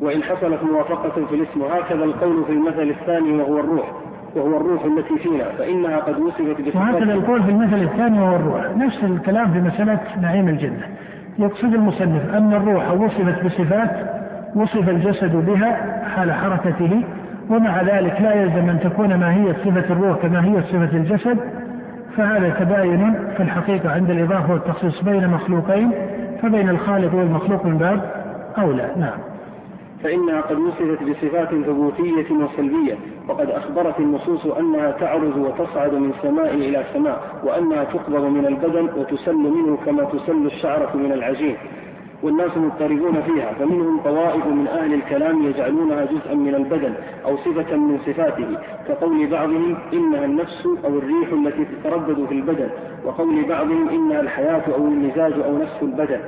وإن حصلت موافقة في الاسم وهكذا القول في المثل الثاني وهو الروح وهو الروح التي فينا فإنها قد وصفت بصفات وهكذا القول في المثل الثاني وهو الروح. نفس الكلام في مسألة نعيم الجنة. يقصد المصنف أن الروح وصفت بصفات وصف الجسد بها حال حركته ومع ذلك لا يلزم أن تكون ماهية صفة الروح كماهية صفة الجسد. فهذا تباين في الحقيقة عند الإضافة والتخصيص بين مخلوقين فبين الخالق والمخلوق من باب أولى. نعم. فإنها قد وصفت بصفات ثبوتية وسلبية وقد أخبرت النصوص أنها تعرج وتصعد من سماء إلى سماء وأنها تقبض من البدن وتسل منه كما تسل الشعرة من العجين. والناس مضطربون فيها فمنهم طوائف من أهل الكلام يجعلونها جزءا من البدن أو صفة من صفاته كقول بعضهم إنها النفس أو الريح التي تتردد في البدن وقول بعضهم إنها الحياة أو المزاج أو نفس البدن.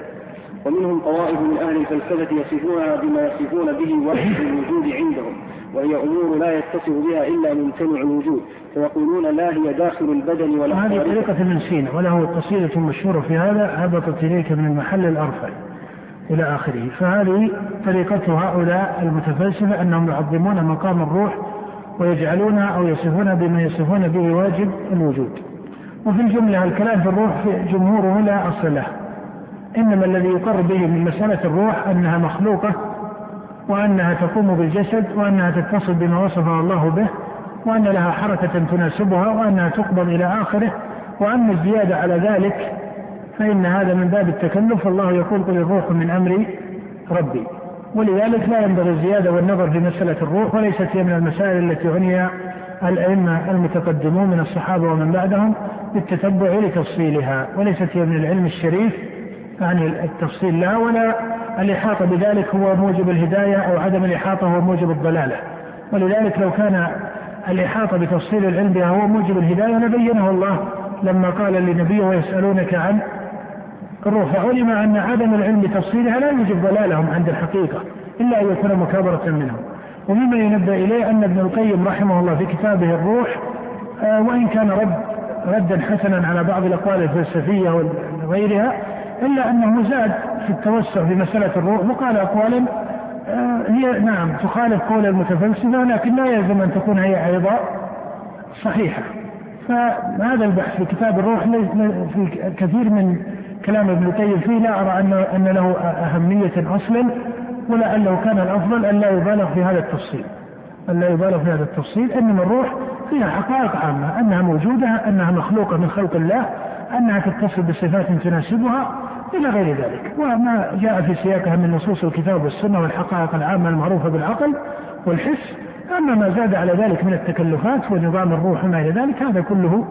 ومنهم طوائف من أهل الفلسفة يصفونها بما يصفون به وحي الوجود عندهم وهي أمور لا يتصف بها إلا ممتنع الوجود فيقولون لا هي داخل البدن ولا هذه طريقة ابن سينا وله قصيدة مشهورة في هذا هبطت إليك من المحل الأرفع إلى آخره. فهذه طريقة هؤلاء المتفلسفة أنهم يعظمون مقام الروح ويجعلونها أو يصفونها بما يصفون به واجب الوجود. وفي الجملة الكلام في الروح جمهوره لا أصل له. إنما الذي يقر به من مسألة الروح أنها مخلوقة وأنها تقوم بالجسد وأنها تتصل بما وصفها الله به وأن لها حركة تناسبها وأنها تقبض إلى آخره. وأما الزيادة على ذلك فإن هذا من باب التكلف والله يقول قل الروح من أمر ربي. ولذلك لا ينبغي الزيادة والنظر في مسألة الروح وليست هي من المسائل التي عني الأئمة المتقدمون من الصحابة ومن بعدهم بالتتبع لتفصيلها وليست هي من العلم الشريف يعني التفصيل لا ولا الإحاطة بذلك هو موجب الهداية أو عدم الإحاطة هو موجب الضلالة. ولذلك لو كان الإحاطة بتفصيل العلم بها هو موجب الهداية لبينه الله لما قال لنبيه ويسألونك عن الروح فعلم أن عدم العلم بتفصيلها لا يوجب ضلالهم عند الحقيقة إلا أن يكون مكابرة منهم. ومما ينبه إليه أن ابن القيم رحمه الله في كتابه الروح آه، وإن كان رد ردا حسنا على بعض الأقوال الفلسفية وغيرها إلا أنه زاد في التوسع في مسألة الروح وقال أقوالا آه، هي نعم تخالف قول المتفلسفة لكن لا يلزم أن تكون هي أيضا صحيحة. فهذا البحث في كتاب الروح في كثير من كلام ابن القيم فيه لا أرى أن أن له أهمية أصلا ولعله كان الأفضل أن لا يبالغ في هذا التفصيل. لا يبالغ في هذا التفصيل إنما الروح فيها حقائق عامة أنها موجودة أنها مخلوقة من خلق الله أنها تتصل بصفات تناسبها إلى غير ذلك. وما جاء في سياقها من نصوص الكتاب والسنة والحقائق العامة المعروفة بالعقل والحس أما ما زاد على ذلك من التكلفات ونظام الروح وما إلى ذلك هذا كله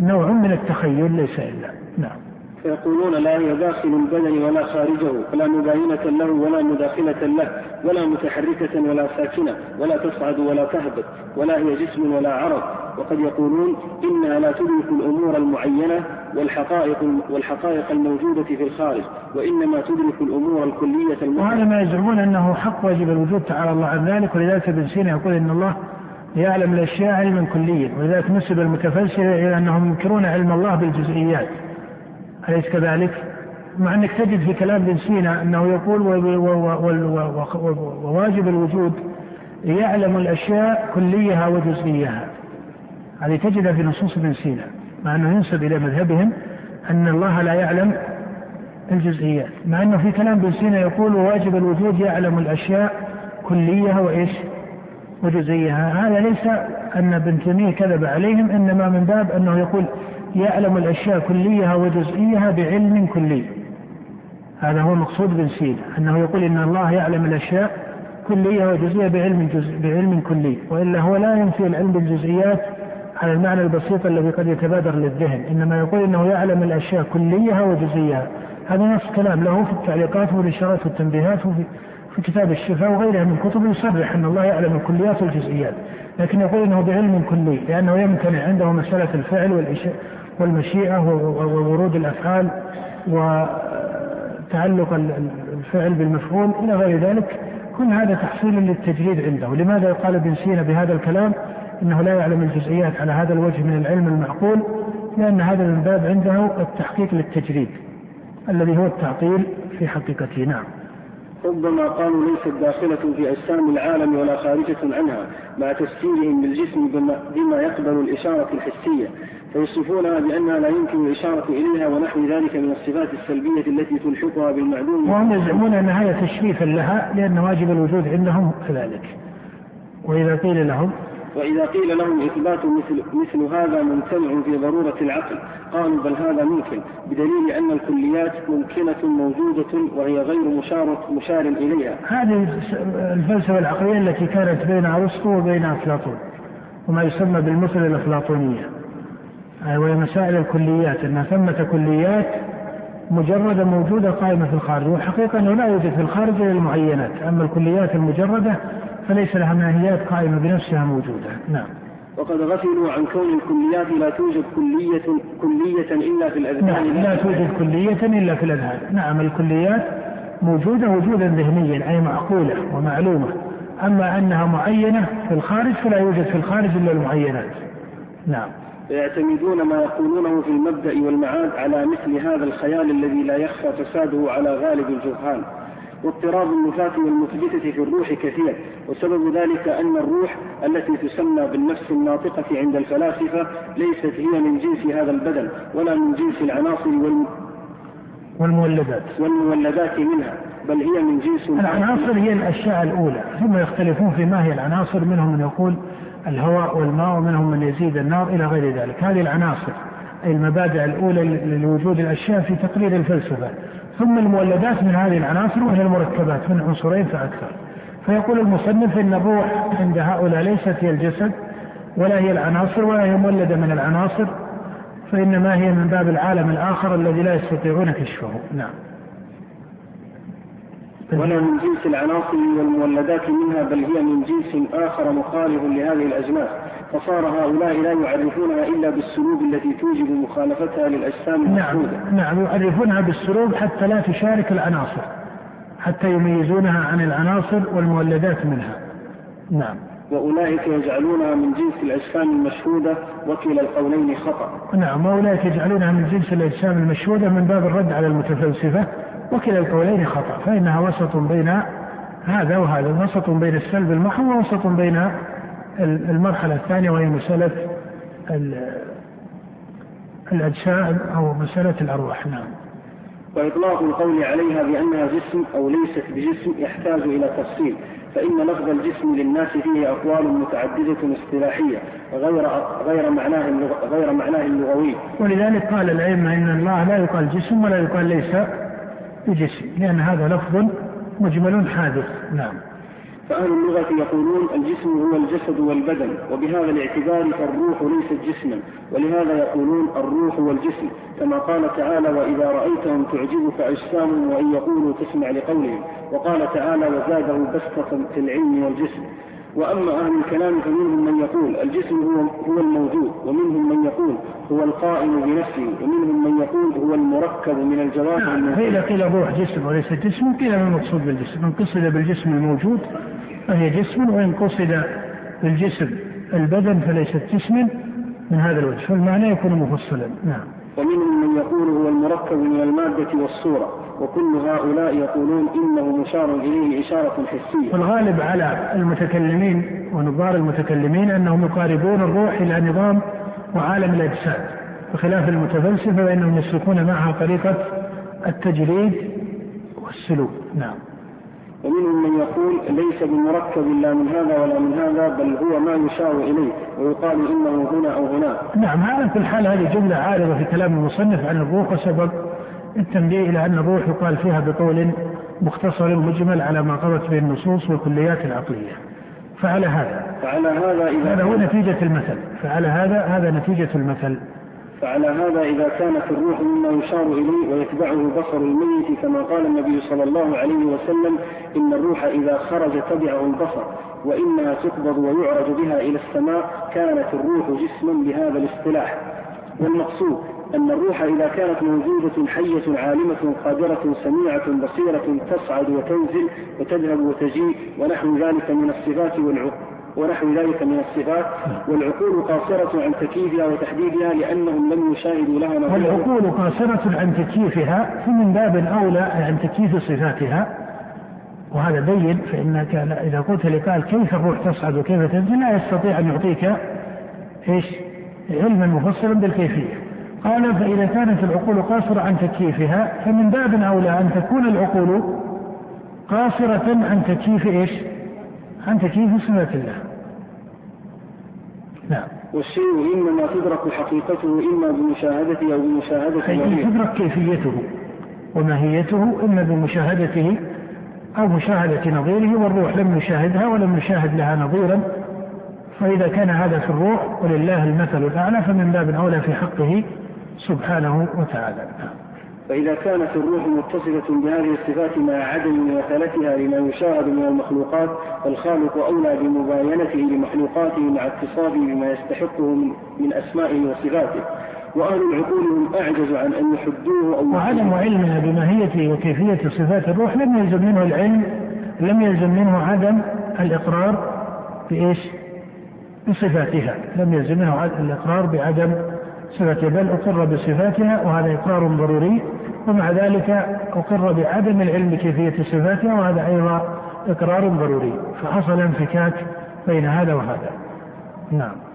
نوع من التخيل ليس إلا. نعم. فيقولون لا هي داخل البدن ولا خارجه فلا مباينة له ولا مداخلة له ولا متحركة ولا ساكنة ولا تصعد ولا تهبط ولا هي جسم ولا عرض. وقد يقولون إنها لا تدرك الأمور المعينة والحقائق والحقائق الموجودة في الخارج وإنما تدرك الأمور الكلية المحيطة وهذا ما يزعمون أنه حق واجب الوجود تعالى الله عن ذلك ولذلك ابن سينا يقول إن الله يعلم الأشياء علما كليا ولذلك نسب المتفلسفة إلى أنهم ينكرون علم الله بالجزئيات. أليس كذلك؟ مع أنك تجد في كلام ابن سينا أنه يقول وواجب الوجود يعلم الأشياء كليها وجزئيها. هذه تجدها في نصوص ابن سينا مع أنه ينسب إلى مذهبهم أن الله لا يعلم الجزئيات. مع أنه في كلام ابن سينا يقول وواجب الوجود يعلم الأشياء كليها وإيش؟ وجزئيها. هذا ليس أن ابن تيمية كذب عليهم إنما من باب أنه يقول يعلم الأشياء كليها وجزئيها بعلم كلي. هذا هو مقصود بن سينا أنه يقول إن الله يعلم الأشياء كلية وجزئية بعلم جزء بعلم كلي. وإلا هو لا ينفي العلم بالجزئيات على المعنى البسيط الذي قد يتبادر للذهن. إنما يقول إنه يعلم الأشياء كليها وجزئيها هذا نص كلام له في التعليقات والإشارات والتنبيهات وفي في كتاب الشفاء وغيرها من كتب يصرح أن الله يعلم الكليات والجزئيات لكن يقول إنه بعلم كلي لأنه يمتنع عنده مسألة الفعل والمشيئة وورود الأفعال وتعلق الفعل بالمفعول إلى غير ذلك كل هذا تحصيل للتجريد عنده. لماذا قال ابن سينا بهذا الكلام؟ إنه لا يعلم الجزئيات على هذا الوجه من العلم المعقول لأن هذا من باب عنده التحقيق للتجريد الذي هو التعطيل في حقيقته. نعم. ربما قالوا ليست داخلة في أجسام العالم ولا خارجة عنها مع تفسيرهم بما, بما يقبل الإشارة الحسية فيصفونها بأنها لا يمكن الإشارة إليها ونحو ذلك من الصفات السلبية التي تلحقها بالمعدوم. وهم يزعمون أن هذا تشريفا لها لأن واجب الوجود عندهم كذلك. وإذا قيل لهم وإذا قيل لهم إثبات مثل, مثل هذا ممتنع في ضرورة العقل قالوا بل هذا ممكن بدليل أن الكليات ممكنة موجودة وهي غير مشار, مشار إليها. هذه الفلسفة العقلية التي كانت بين أرسطو وبين أفلاطون وما يسمى بالمثل الأفلاطونية. وهي مسائل الكليات أن ثمة كليات مجردة موجودة قائمة في الخارج والحقيقة أنه لا يوجد في الخارج إلا المعينات. أما الكليات المجردة فليس لها ماهيات قائمة بنفسها موجودة. نعم. وقد غفلوا عن كون الكليات لا توجد كلية كلية إلا في الأذهان. نعم لا توجد كلية إلا في الأذهان. نعم الكليات موجودة وجودا ذهنيا أي معقولة ومعلومة. أما أنها معينة في الخارج فلا يوجد في الخارج إلا المعينات. نعم. فيعتمدون ما يقولونه في المبدأ والمعاد على مثل هذا الخيال الذي لا يخفى فساده على غالب الجهال. واضطراب النفاة والمثبتة في الروح كثير وسبب ذلك أن الروح التي تسمى بالنفس الناطقة عند الفلاسفة ليست هي من جنس هذا البدن ولا من جنس العناصر والم... والمولدات. والمولدات منها بل هي من جنس العناصر هي الأشياء الأولى. ثم يختلفون في ما هي العناصر منهم من يقول الهواء والماء ومنهم من يزيد النار إلى غير ذلك. هذه العناصر أي المبادئ الأولى لوجود الأشياء في تقرير الفلسفة. ثم المولدات من هذه العناصر وهي المركبات من عنصرين فأكثر. فيقول المصنف إن الروح عند هؤلاء ليست هي الجسد ولا هي العناصر ولا هي مولدة من العناصر فإنما هي من باب العالم الآخر الذي لا يستطيعون كشفه. نعم. ولا من جنس العناصر والمولدات منها بل هي من جنس آخر مخالف لهذه الأجناس فصار هؤلاء لا يعرفونها إلا بالسلوب التي توجب مخالفتها للأجسام المفروضة. نعم نعم يعرفونها بالسلوب حتى لا تشارك العناصر حتى يميزونها عن العناصر والمولدات منها. نعم. وأولئك يجعلونها من جنس الأجسام المشهودة وكلا القولين خطأ. نعم وأولئك يجعلونها من جنس الأجسام المشهودة من باب الرد على المتفلسفة وكلا القولين خطأ. فإنها وسط بين هذا وهذا وسط بين السلب المحض ووسط بين المرحلة الثانية وهي مسألة الأجسام أو مسألة الأرواح. نعم. وإطلاق القول عليها بأنها جسم أو ليست بجسم يحتاج إلى تفصيل فإن لفظ الجسم للناس فيه أقوال متعددة اصطلاحية غير غير معناه غير معناه اللغوي. ولذلك قال الأئمة إن الله لا يقال جسم ولا يقال ليس بجسم لأن هذا لفظ مجمل حادث. نعم. فأهل اللغة يقولون الجسم هو الجسد والبدن وبهذا الاعتبار فالروح ليست جسما ولهذا يقولون الروح والجسم كما قال تعالى وإذا رأيتهم تعجبك أجسامهم وإن يقولوا تسمع لقولهم. وقال تعالى وزاده بسطة في العلم والجسم. وأما أهل الكلام فمنهم من يقول الجسم هو هو الموجود. ومنهم من يقول هو القائم بنفسه. ومنهم من يقول هو المركب من الجوارح نعم فإذا قيل الروح جسم وليس جسم قيل ما المقصود بالجسم؟ من قصد بالجسم الموجود فهي جسم وإن قصد بالجسم البدن فليست جسم من هذا الوجه فالمعنى يكون مفصلا. نعم. ومنهم من يقول هو المركب من المادة والصورة وكل هؤلاء يقولون إنه مشار إليه إشارة حسية. والغالب على المتكلمين ونظار المتكلمين أنهم يقاربون الروح إلى نظام وعالم الأجساد بخلاف المتفلسفة فإنهم يسلكون معها طريقة التجريد والسلوك. نعم. ومنهم من يقول ليس بمركب لا من هذا ولا من هذا بل هو ما يشار إليه ويقال إنه هنا أو هناك. نعم هذا في الحال هذه جملة عارضة في كلام المصنف عن الروح وسبب التنبيه إلى أن الروح يقال فيها بقول مختصر مجمل على ما قضت به النصوص والكليات العقلية. فعلى هذا فعلى هذا إذا هذا هو نتيجة المثل فعلى هذا هذا نتيجة المثل فعلى هذا إذا كانت الروح مما يشار إليه ويتبعه بصر الميت كما قال النبي صلى الله عليه وسلم إن الروح إذا خرج تبعه البصر وإنها تقبض ويعرج بها إلى السماء كانت الروح جسما بهذا الاصطلاح. والمقصود أن الروح إذا كانت موجودة حية عالمة قادرة سميعة بصيرة تصعد وتنزل وتذهب وتجيء ونحو ذلك من الصفات ونحو ذلك من الصفات. والعقول قاصرة عن تكييفها وتحديدها لأنهم لم يشاهدوا لها ما والعقول قاصرة عن تكييفها فمن باب أولى عن تكييف صفاتها. وهذا بين فإنك إذا قلت لقائل كيف الروح تصعد وكيف تنزل لا يستطيع أن يعطيك إيش؟ علما مفصلا بالكيفية. قال فإذا كانت العقول قاصرة عن تكييفها فمن باب أولى أن تكون العقول قاصرة عن تكييف إيش؟ عن تكييف صفات الله؟ نعم. والشيء إنما تدرك حقيقته إما بمشاهدته أو بمشاهدة أي تدرك كيفيته وماهيته إما بمشاهدته أو مشاهدة نظيره والروح لم نشاهدها ولم نشاهد لها نظيرا. فإذا كان هذا في الروح ولله المثل الأعلى فمن باب أولى في حقه سبحانه وتعالى. فإذا كانت الروح متصفة بهذه الصفات مع عدم مماثلتها لما يشاهد من المخلوقات فالخالق أولى بمباينته لمخلوقاته مع اتصافه بما يستحقه من, من أسمائه وصفاته. وأهل العقول هم أعجز عن أن يحدوه أو وعدم علمها بماهيته وكيفية صفات الروح لم يلزم منه العلم لم يلزم منه عدم الإقرار بإيش؟ بصفاتها. لم يلزم منه الإقرار بعدم صفاتها بل أقر بصفاتها وهذا إقرار ضروري. ومع ذلك أقر بعدم العلم بكيفية صفاتها وهذا أيضا إقرار ضروري فحصل انفكاك بين هذا وهذا. نعم.